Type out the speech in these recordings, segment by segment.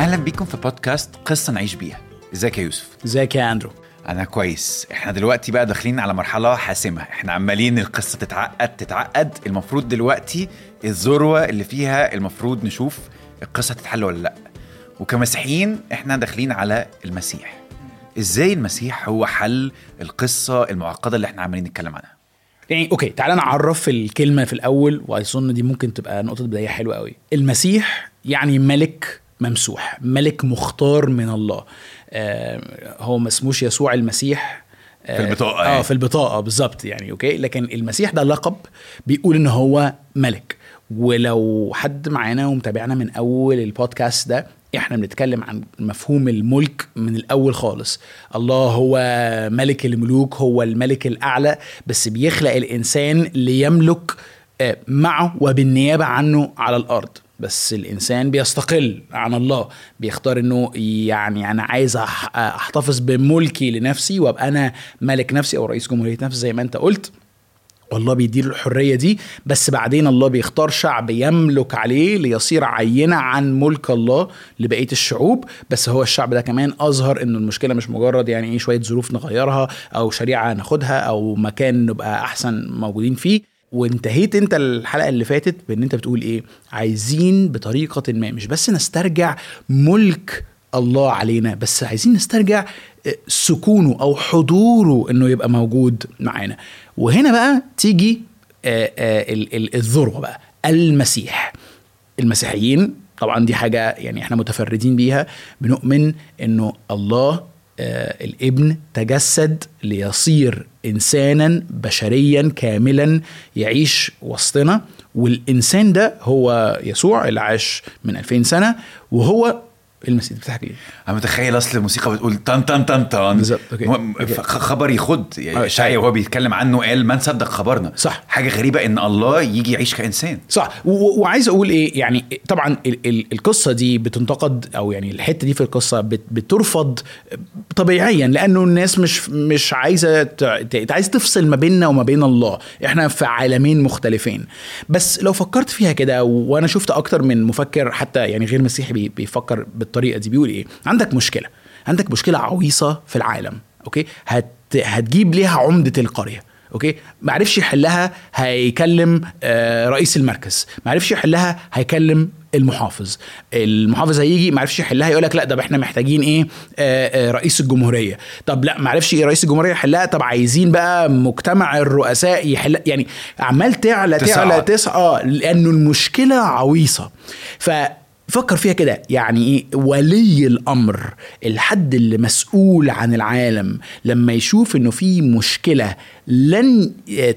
أهلا بيكم في بودكاست قصة نعيش بيها. إزيك يا يوسف؟ إزيك يا أندرو؟ أنا كويس. إحنا دلوقتي بقى داخلين على مرحلة حاسمة. إحنا عمالين القصة تتعقد تتعقد. المفروض دلوقتي الذروة اللي فيها المفروض نشوف القصة تتحل ولا لأ. وكمسيحيين إحنا داخلين على المسيح. إزاي المسيح هو حل القصة المعقدة اللي إحنا عمالين نتكلم عنها؟ يعني أوكي تعالى نعرف الكلمة في الأول وأظن دي ممكن تبقى نقطة بداية حلوة قوي المسيح يعني ملك ممسوح ملك مختار من الله. آه هو ما اسموش يسوع المسيح. آه، في البطاقة آه يعني. في البطاقة بالظبط يعني أوكي؟ لكن المسيح ده لقب بيقول إن هو ملك. ولو حد معانا ومتابعنا من أول البودكاست ده إحنا بنتكلم عن مفهوم الملك من الأول خالص. الله هو ملك الملوك هو الملك الأعلى بس بيخلق الإنسان ليملك آه، معه وبالنيابة عنه على الأرض. بس الإنسان بيستقل عن الله بيختار إنه يعني أنا عايز أحتفظ بملكي لنفسي وأبقى أنا ملك نفسي أو رئيس جمهورية نفسي زي ما أنت قلت. والله بيديله الحرية دي بس بعدين الله بيختار شعب يملك عليه ليصير عينة عن ملك الله لبقية الشعوب. بس هو الشعب ده كمان أظهر إنه المشكلة مش مجرد يعني إيه شوية ظروف نغيرها أو شريعة ناخدها أو مكان نبقى أحسن موجودين فيه. وانتهيت انت الحلقة اللي فاتت بان انت بتقول إيه عايزين بطريقة ما مش بس نسترجع ملك الله علينا بس عايزين نسترجع آه، سكونه أو حضوره انه يبقى موجود معانا. وهنا بقى تيجي آه، آه، ال- ال- الذروة بقى المسيح. المسيحيين طبعا دي حاجة يعني إحنا متفردين بيها بنؤمن انه الله الابن تجسد ليصير إنسانا بشريا كاملا يعيش وسطنا والإنسان ده هو يسوع اللي عاش من 2000 سنة وهو المسيح بتاعك إيه؟ أنا متخيل أصل الموسيقى بتقول طن طن طن طن بالظبط، خبر آه، يعني شاي وهو بيتكلم عنه قال من صدق خبرنا. صح. حاجة غريبة إن الله يجي يعيش كإنسان. صح. وعايز أقول إيه يعني طبعا ال- ال- القصة دي بتنتقد أو يعني الحتة دي في القصة بت- بترفض طبيعيا لأنه الناس مش مش عايزة ت- ت- عايز تفصل ما بيننا وما بين الله. إحنا في عالمين مختلفين. بس لو فكرت فيها كده وأنا شفت أكتر من مفكر حتى يعني غير مسيحي بي- بيفكر بالطريقة دي. بيقول إيه؟ عندك مشكلة. عندك مشكلة عويصة في العالم. okay؟ هت هتجيب ليها عمدة القرية. okay؟ ما عرفش يحلها هيكلم آه، رئيس المركز. ما عرفش يحلها هيكلم المحافظ. المحافظ هيجي ما عرفش يحلها يقول لك لا طب إحنا محتاجين إيه؟ آه، آه، رئيس الجمهورية. طب لا ما عرفش رئيس الجمهورية يحلها. طب عايزين بقى مجتمع الرؤساء يحل يعني عمال تعلى. تعلى تسعى آه لأنه المشكلة عويصة. ف فكر فيها كده. يعني إيه؟ ولي الأمر الحد اللي مسؤول عن العالم لما يشوف إنه في مشكلة لن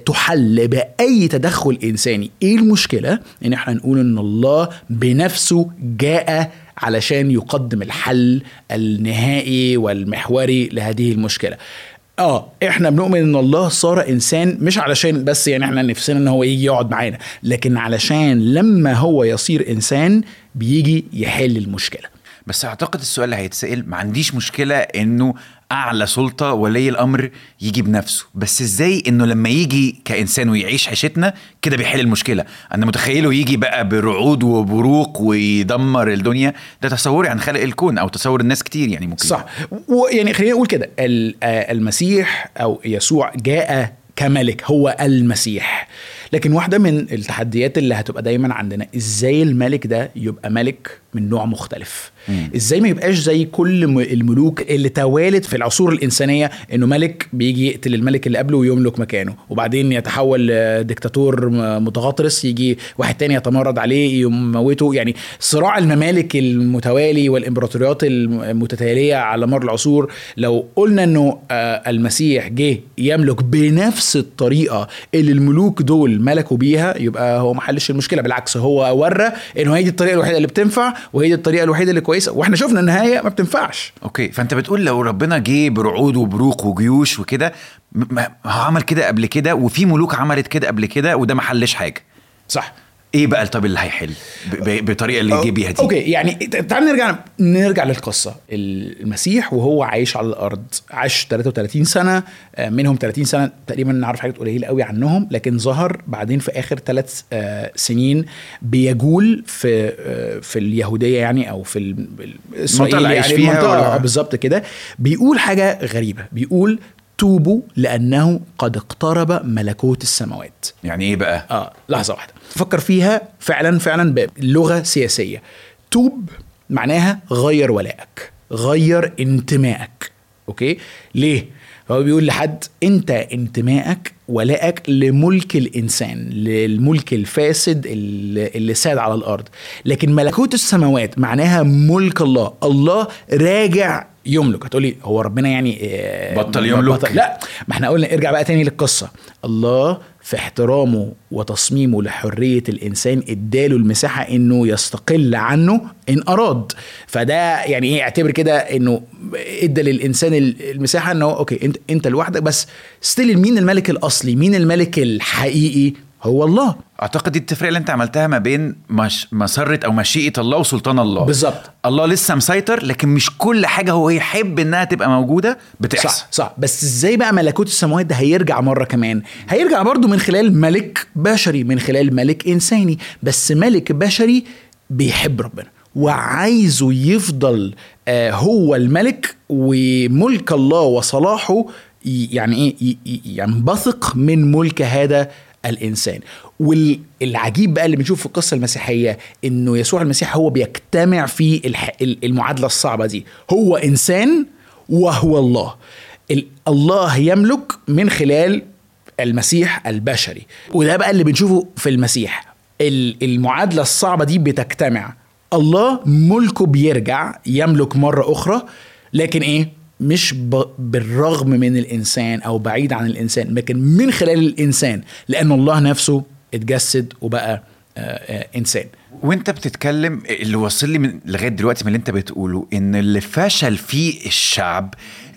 تحل بأي تدخل إنساني. إيه المشكلة؟ إن إحنا نقول إن الله بنفسه جاء علشان يقدم الحل النهائي والمحوري لهذه المشكلة. آه إحنا بنؤمن إن الله صار إنسان مش علشان بس يعني إحنا نفسنا إن هو يجي يقعد معانا لكن علشان لما هو يصير إنسان بيجي يحل المشكلة. بس أعتقد السؤال اللي هيتسأل ما عنديش مشكلة إنه أعلى سلطة ولي الأمر يجي بنفسه. بس إزاي إنه لما يجي كإنسان ويعيش عيشتنا كده بيحل المشكلة؟ أنا متخيله يجي بقى برعود وبروق ويدمر الدنيا. ده تصوري عن خلق الكون أو تصور الناس كتير يعني ممكن. صح. ويعني خلينا نقول كده آه، المسيح أو يسوع جاء كملك هو المسيح. لكن واحدة من التحديات اللي هتبقى دايما عندنا إزاي الملك ده يبقى ملك من نوع مختلف مم. إزاي ما يبقاش زي كل الملوك اللي توالت في العصور الإنسانية إنه ملك بيجي يقتل الملك اللي قبله ويملك مكانه وبعدين يتحول لديكتاتور متغطرس يجي واحد تاني يتمرد عليه يموته يعني صراع الممالك المتوالي والإمبراطوريات المتتالية على مر العصور لو قلنا إنه آه، المسيح جه يملك بنفس الطريقة اللي الملوك دول ملكوا بيها يبقى هو ما حلش المشكلة بالعكس هو ورى إنه هي دي الطريقة الوحيدة اللي بتنفع وهي دي الطريقة الوحيدة اللي كويسة وإحنا شفنا النهاية ما بتنفعش. أوكي فأنت بتقول لو ربنا جه برعود وبروق وجيوش وكده هو عمل كده قبل كده وفي ملوك عملت كده قبل كده وده ما حلش حاجة. صح. إيه بقى طب اللي هيحل؟ بطريقة اللي يجي بيها دي. أوكي يعني تعال نرجع نرجع للقصة. المسيح وهو عايش على الأرض عاش 33 سنة آه، منهم 30 سنة تقريبا نعرف حاجات قليلة قوي عنهم لكن ظهر بعدين في آخر ثلاث سنين بيجول في آه، في اليهودية يعني أو في إسرائيل يعني فيها المنطقة. آه، بالظبط كده. بيقول حاجة غريبة. بيقول توبوا لأنه قد اقترب ملكوت السماوات. يعني إيه بقى؟ آه لحظة واحدة. فكر فيها فعلا فعلا بلغة سياسية. توب معناها غير ولائك غير انتمائك. أوكي؟ ليه؟ هو بيقول لحد أنت انتمائك ولائك لملك الإنسان للملك الفاسد اللي اللي ساد على الأرض. لكن ملكوت السماوات معناها ملك الله. الله راجع يملك. هتقولي هو ربنا يعني آه، بطل يملك؟ بطل. لا ما إحنا قلنا ارجع بقى تاني للقصة. الله في احترامه وتصميمه لحرية الإنسان اداله المساحة إنه يستقل عنه إن أراد. فده يعني إيه اعتبر كده إنه إدى للإنسان المساحة إنه okay انت إنت لوحدك بس still مين الملك الأصلي؟ مين الملك الحقيقي؟ هو الله. أعتقد دي التفرقة اللي أنت عملتها ما بين مش مسرة أو مشيئة الله وسلطان الله. بالظبط. الله لسه مسيطر لكن مش كل حاجة هو يحب إنها تبقى موجودة بتحصل. صح صح. بس إزاي بقى ملكوت السماوات ده هيرجع مرة كمان؟ هيرجع برضو من خلال ملك بشري من خلال ملك إنساني. بس ملك بشري بيحب ربنا وعايزه يفضل آه هو الملك وملك الله وصلاحه يعني إيه؟ ي- ي- ينبثق من ملك هذا الإنسان. والعجيب بقى اللي بنشوفه في القصة المسيحية إنه يسوع المسيح هو بيجتمع في المعادلة الصعبة دي. هو إنسان وهو الله. ال- الله يملك من خلال المسيح البشري. وده بقى اللي بنشوفه في المسيح. ال- المعادلة الصعبة دي بتجتمع. الله ملكه بيرجع يملك مرة أخرى لكن إيه؟ مش ب... بالرغم من الإنسان أو بعيد عن الإنسان لكن من خلال الإنسان لأن الله نفسه اتجسد وبقى آه، آه، إنسان. وأنت بتتكلم اللي وصل لي من لغاية دلوقتي من اللي أنت بتقوله إن اللي فشل فيه الشعب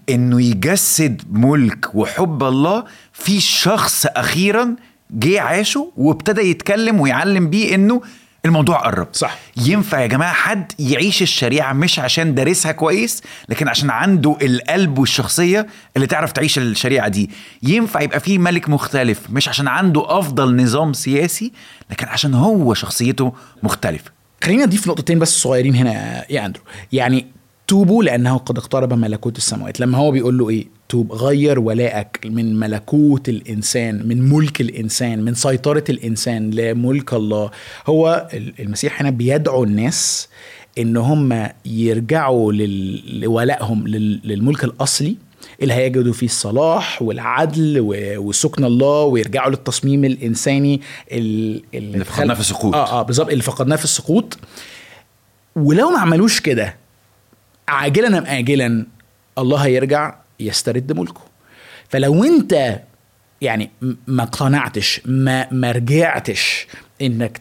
إنه يجسد ملك وحب الله في شخص أخيرا جه عاشه وابتدى يتكلم ويعلم بيه إنه الموضوع قرب. صح. ينفع يا جماعة حد يعيش الشريعة مش عشان دارسها كويس لكن عشان عنده القلب والشخصية اللي تعرف تعيش الشريعة دي. ينفع يبقى فيه ملك مختلف مش عشان عنده أفضل نظام سياسي لكن عشان هو شخصيته مختلفة. خلينا نضيف نقطتين بس صغيرين هنا يا أندرو. يعني توبوا لأنه قد اقترب ملكوت السماوات. لما هو بيقول له إيه؟ توب غير ولائك من ملكوت الإنسان من ملك الإنسان من سيطرة الإنسان لملك الله. هو المسيح هنا بيدعو الناس إن هم يرجعوا لولائهم لل- للملك الأصلي اللي هيجدوا فيه الصلاح والعدل وسكن الله ويرجعوا للتصميم الإنساني ال- اللي فقدناه في السقوط. آه آه بالظبط اللي فقدناه في السقوط. ولو ما عملوش كده عاجلا أم اجلا الله هيرجع يسترد ملكه. فلو أنت يعني ما اقتنعتش ما ما رجعتش إنك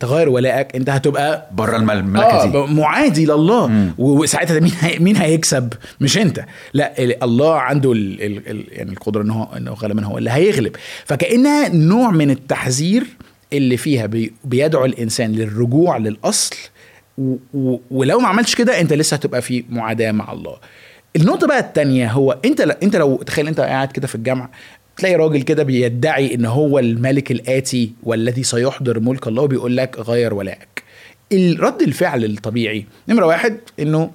تغير ولائك أنت هتبقى بره الم- المملكه دي. آه معادي لله. وساعتها مين هي مين هيكسب؟ مش أنت. لا ال- الله عنده ال ال ال يعني القدرة إن هو انه غالبا هو اللي هيغلب. فكأنها نوع من التحذير اللي فيها بي بيدعو الإنسان للرجوع للأصل و و ولو ما عملتش كده انت لسه هتبقى في معاداة مع الله. النقطة بقى التانية هو انت ل- انت لو تخيل انت قاعد كده في الجامعة تلاقي راجل كده بيدعي ان هو الملك الآتي والذي سيحضر ملك الله وبيقول لك غير ولائك الرد الفعل الطبيعي نمرة واحد انه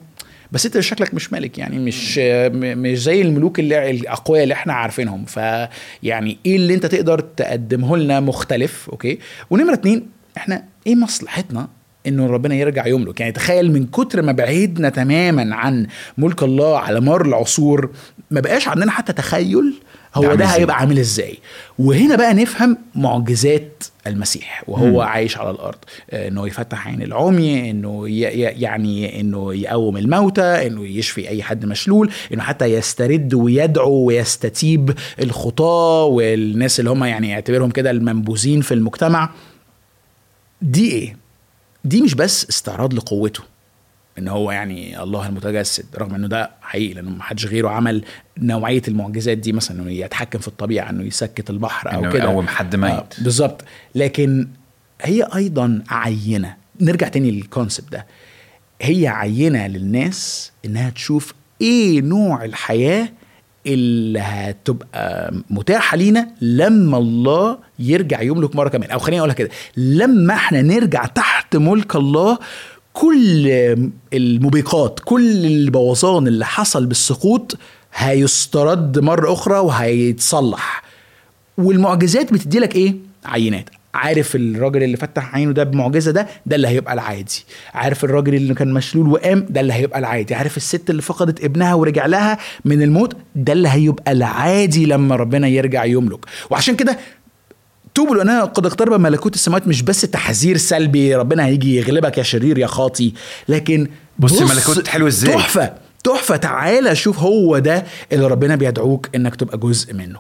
بس انت شكلك مش ملك يعني مش مش زي الملوك اللي الأقوياء اللي إحنا عارفينهم. فيعني إيه اللي انت تقدر تقدمه لنا مختلف أوكي؟ ونمرة اتنين إحنا إيه مصلحتنا إنه ربنا يرجع يملك يعني تخيل من كتر ما بعدنا تماما عن ملك الله على مر العصور ما بقاش عندنا حتى تخيل هو ده؟ هيبقى عامل إزاي. وهنا بقى نفهم معجزات المسيح وهو مم. عايش على الأرض. آه، إنه يفتح عين العمي إنه يعني إنه يقوم الموتى إنه يشفي أي حد مشلول إنه حتى يسترد ويدعو ويستتيب الخطاة والناس اللي هم يعني يعتبرهم كده المنبوذين في المجتمع. دي إيه؟ دي مش بس استعراض لقوته إن هو يعني الله المتجسد رغم إنه ده حقيقي لأنه ما حدش غيره عمل نوعية المعجزات دي مثلا إنه يتحكم في الطبيعة إنه يسكت البحر أو كده. يقوم حد ميت. آه بالظبط. لكن هي أيضا عينة. نرجع تاني للكونسبت ده. هي عينة للناس إنها تشوف إيه نوع الحياة اللي هتبقى متاحة لينا لما الله يرجع يملك مرة كمان. أو خليني أقولها كده لما إحنا نرجع تحت ملك الله كل الموبقات كل البوظان اللي حصل بالسقوط هيسترد مرة أخرى وهيتصلح. والمعجزات بتدي لك إيه؟ عينات. عارف الراجل اللي فتح عينه ده بمعجزة ده؟ ده اللي هيبقى العادي. عارف الراجل اللي كان مشلول وقام؟ ده اللي هيبقى العادي. عارف الست اللي فقدت ابنها ورجع لها من الموت؟ ده اللي هيبقى العادي لما ربنا يرجع يملك. وعشان كده توبوا لانها قد اقترب ملكوت السماوات مش بس تحذير سلبي ربنا هيجي يغلبك يا شرير يا خاطي. لكن بص الملكوت حلو إزاي. تحفة تحفة. تعالى شوف هو ده اللي ربنا بيدعوك إنك تبقى جزء منه.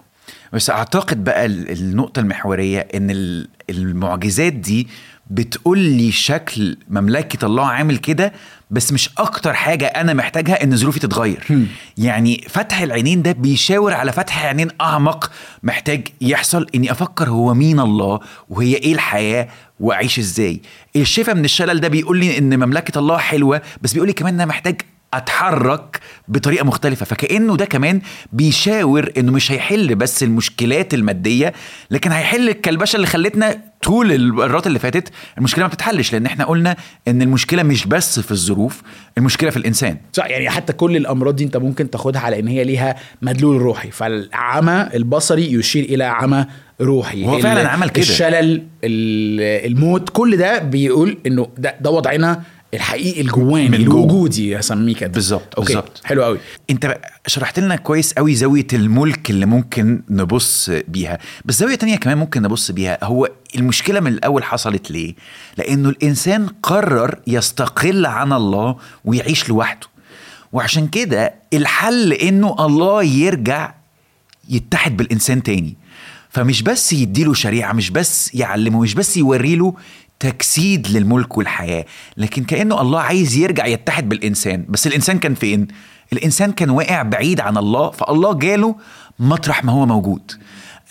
بس أعتقد بقى ال- النقطة المحورية إن ال- المعجزات دي بتقول لي شكل مملكة الله عامل كده بس مش أكتر حاجة أنا محتاجها إن ظروفي تتغير. يعني فتح العينين ده بيشاور على فتح عينين أعمق محتاج يحصل إني أفكر هو مين الله وهي إيه الحياة وأعيش إزاي. الشفاء من الشلل ده بيقول لي إن مملكة الله حلوة بس بيقول لي كمان ان أنا محتاج أتحرك بطريقة مختلفة. فكأنه ده كمان بيشاور إنه مش هيحل بس المشكلات المادية لكن هيحل الكلبشة اللي خلتنا طول المرات اللي فاتت المشكلة ما بتتحلش. لأن إحنا قلنا إن المشكلة مش بس في الظروف المشكلة في الإنسان. صح يعني حتى كل الأمراض دي أنت ممكن تاخدها على إن هي ليها مدلول روحي. فالعمى البصري يشير إلى عمى روحي. ال- فعلا عمل كده. الشلل ال- الموت كل ده بيقول إنه ده, ده وضعنا الحقيقي الجواني. الوجودي اسميه كده. بالظبط، بالظبط. حلو قوي أنت شرحت لنا كويس قوي زاوية الملك اللي ممكن نبص بيها. بس زاوية تانية كمان ممكن نبص بيها هو المشكلة من الأول حصلت ليه؟ لأنه الإنسان قرر يستقل عن الله ويعيش لوحده. وعشان كده الحل إنه الله يرجع يتحد بالإنسان تاني. فمش بس يديله شريعة مش بس يعلمه مش بس يوريله تجسيد للملك والحياة. لكن كأنه الله عايز يرجع يتحد بالإنسان. بس الإنسان كان فين؟ الإنسان كان واقع بعيد عن الله فالله جاله مطرح ما هو موجود.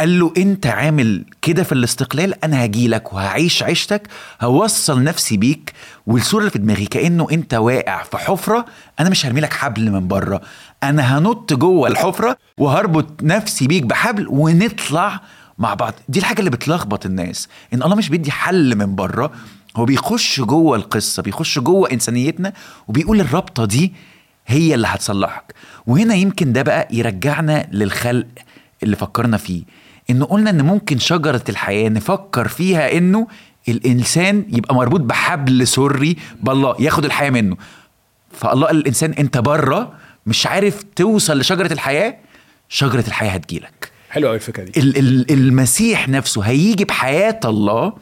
قال له أنت عامل كده في الاستقلال أنا هجيلك وهعيش عيشتك هوصل نفسي بيك والصورة اللي في دماغي كأنه أنت واقع في حفرة أنا مش هرمي لك حبل من بره. أنا هنط جوه الحفرة وهربط نفسي بيك بحبل ونطلع مع بعض. دي الحاجة اللي بتلخبط الناس. إن الله مش بيدي حل من بره هو بيخش جوه القصة بيخش جوه إنسانيتنا وبيقول الرابطة دي هي اللي هتصلحك. وهنا يمكن ده بقى يرجعنا للخلق اللي فكرنا فيه. إنه قلنا إن ممكن شجرة الحياة نفكر فيها إنه الإنسان يبقى مربوط بحبل سري بالله ياخد الحياة منه. فالله قال للانسان أنت بره مش عارف توصل لشجرة الحياة شجرة الحياة هتجيلك. حلو قوي الفكرة دي. ال- ال- المسيح نفسه هيجي بحياة الله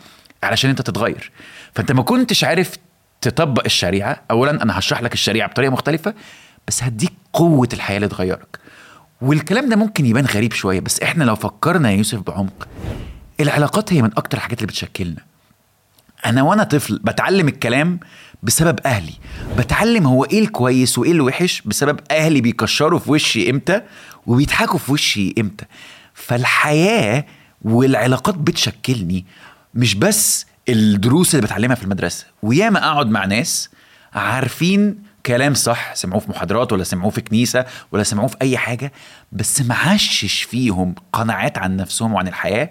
علشان أنت تتغير. فأنت ما كنتش عارف تطبق الشريعة اولا أنا هشرح لك الشريعة بطريقة مختلفة بس هديك قوة الحياة اللي تغيرك. والكلام ده ممكن يبان غريب شوية بس إحنا لو فكرنا يا يوسف بعمق العلاقات هي من أكتر الحاجات اللي بتشكلنا. أنا وأنا طفل بتعلم الكلام بسبب أهلي. بتعلم هو إيه الكويس وإيه الوحش بسبب أهلي بيكشروا في وشي إمتى وبيضحكوا في وشي إمتى. فالحياة والعلاقات بتشكلني مش بس الدروس اللي بتعلمها في المدرسة وياما أقعد مع ناس عارفين كلام صح سمعوه في محاضرات ولا سمعوه في كنيسة ولا سمعوه في أي حاجة بس معشش فيهم قناعات عن نفسهم وعن الحياة.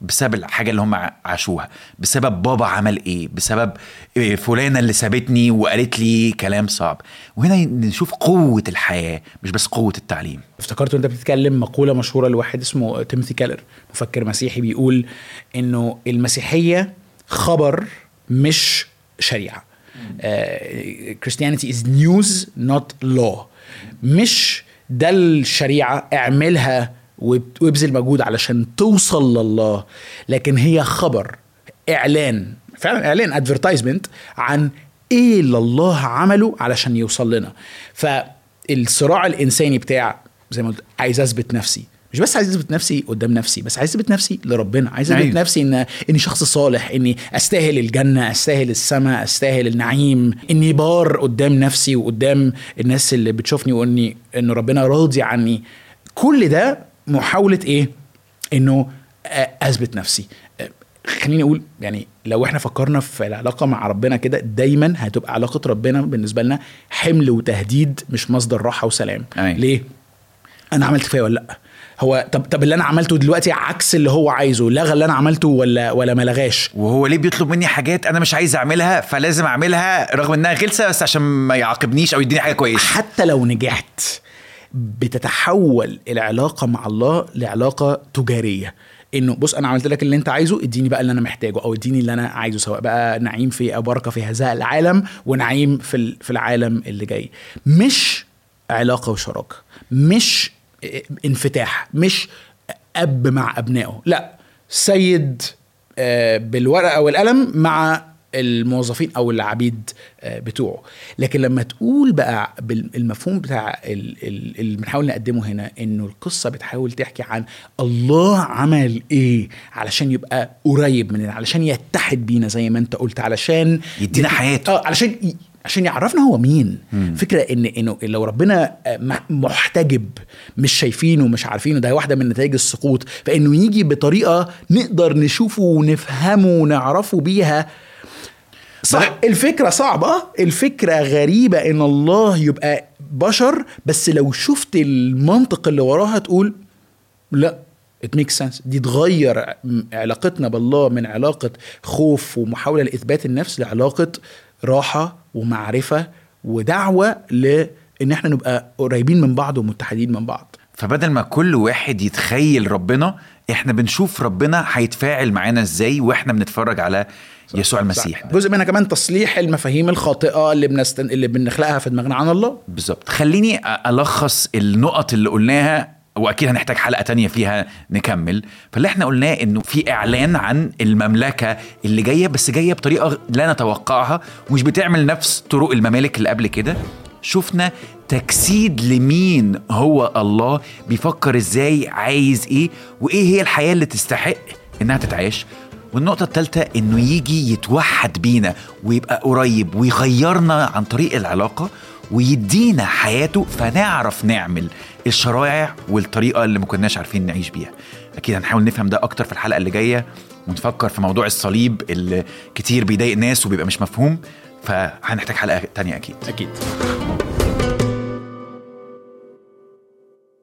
بسبب الحاجة اللي هم عاشوها. بسبب بابا عمل إيه؟ بسبب إيه فلانة اللي سابتني وقالت لي كلام صعب. وهنا نشوف قوة الحياة مش بس قوة التعليم. افتكرت وأنت بتتكلم مقولة مشهورة لواحد اسمه تيموثي كيلر مفكر مسيحي بيقول إنه المسيحية خبر مش شريعة. Christianity is news not law مش ده الشريعة اعملها وابذل مجهود علشان توصل لله. لكن هي خبر إعلان فعلا إعلان advertisement عن إيه اللي الله عمله علشان يوصل لنا. فالصراع الإنساني بتاع زي ما قلت عايز أثبت نفسي. مش بس عايز أثبت نفسي قدام نفسي بس عايز أثبت نفسي لربنا. عايز أثبت أيوة. نفسي ان إني شخص صالح إني أستاهل الجنة أستاهل السماء أستاهل النعيم. إني بار قدام نفسي وقدام الناس اللي بتشوفني واني إن ربنا راضي عني. كل ده محاولة إيه؟ إنه آه، أثبت نفسي. آه، خليني أقول يعني لو إحنا فكرنا في العلاقة مع ربنا كده دايما هتبقى علاقة ربنا بالنسبة لنا حمل وتهديد مش مصدر راحة وسلام. أي. ليه؟ أنا عملت كفاية ولا لأ؟ هو طب طب اللي أنا عملته دلوقتي عكس اللي هو عايزه لغى اللي أنا عملته ولا ولا ما لغاش؟ وهو ليه بيطلب مني حاجات أنا مش عايز أعملها فلازم أعملها رغم إنها غلسة بس عشان ما يعاقبنيش أو يديني حاجة كويسة. حتى لو نجحت بتتحول العلاقه مع الله لعلاقة تجارية. إنه بص أنا عملت لك اللي أنت عايزه اديني بقى اللي أنا محتاجه أو اديني اللي أنا عايزه سواء بقى نعيم في أو بركه في هذا العالم ونعيم في في العالم اللي جاي. مش علاقة وشراكة مش انفتاح مش أب مع أبنائه لأ سيد آه، بالورقة والقلم مع الموظفين أو العبيد آه، بتوعه. لكن لما تقول بقى بالمفهوم بتاع ال- ال- اللي بنحاول نقدمه هنا إنه القصة بتحاول تحكي عن الله عمل إيه علشان يبقى قريب مننا علشان يتحد بينا زي ما أنت قلت علشان يدينا حياته. آه علشان ي- عشان يعرفنا هو مين. فكرة ان إنه لو ربنا آه، مح- محتجب مش شايفينه مش عارفينه ده واحدة من نتائج السقوط فإنه يجي بطريقة نقدر نشوفه ونفهمه ونعرفه بيها صح. الفكرة صعبة. الفكرة غريبة إن الله يبقى بشر بس لو شفت المنطق اللي وراها تقول لا it makes sense. دي تغير علاقتنا بالله من علاقة خوف ومحاولة لإثبات النفس لعلاقة راحة ومعرفة ودعوة لإن إحنا نبقى قريبين من بعض ومتحدين من بعض. فبدل ما كل واحد يتخيل ربنا إحنا بنشوف ربنا هيتفاعل معانا إزاي وإحنا بنتفرج على يسوع المسيح. ده. جزء منها كمان تصليح المفاهيم الخاطئة اللي بنستن... اللي بنخلقها في دماغنا عن الله. بالظبط. خليني ألخص النقط اللي قلناها وأكيد هنحتاج حلقة تانية فيها نكمل. فاللي إحنا قلناه إنه في إعلان عن المملكة اللي جاية بس جاية بطريقة لا نتوقعها ومش بتعمل نفس طرق الممالك اللي قبل كده. شفنا تجسيد لمين هو الله بيفكر إزاي عايز إيه وإيه هي الحياة اللي تستحق إنها تتعاش والنقطة الثالثة إنه يجي يتوحد بينا ويبقى قريب ويغيرنا عن طريق العلاقة ويدينا حياته فنعرف نعمل الشرائع والطريقة اللي ما كناش عارفين نعيش بيها. أكيد هنحاول نفهم ده أكتر في الحلقة اللي جاية ونفكر في موضوع الصليب اللي كتير بيضايق ناس وبيبقى مش مفهوم فهنحتاج حلقة تانية أكيد. أكيد.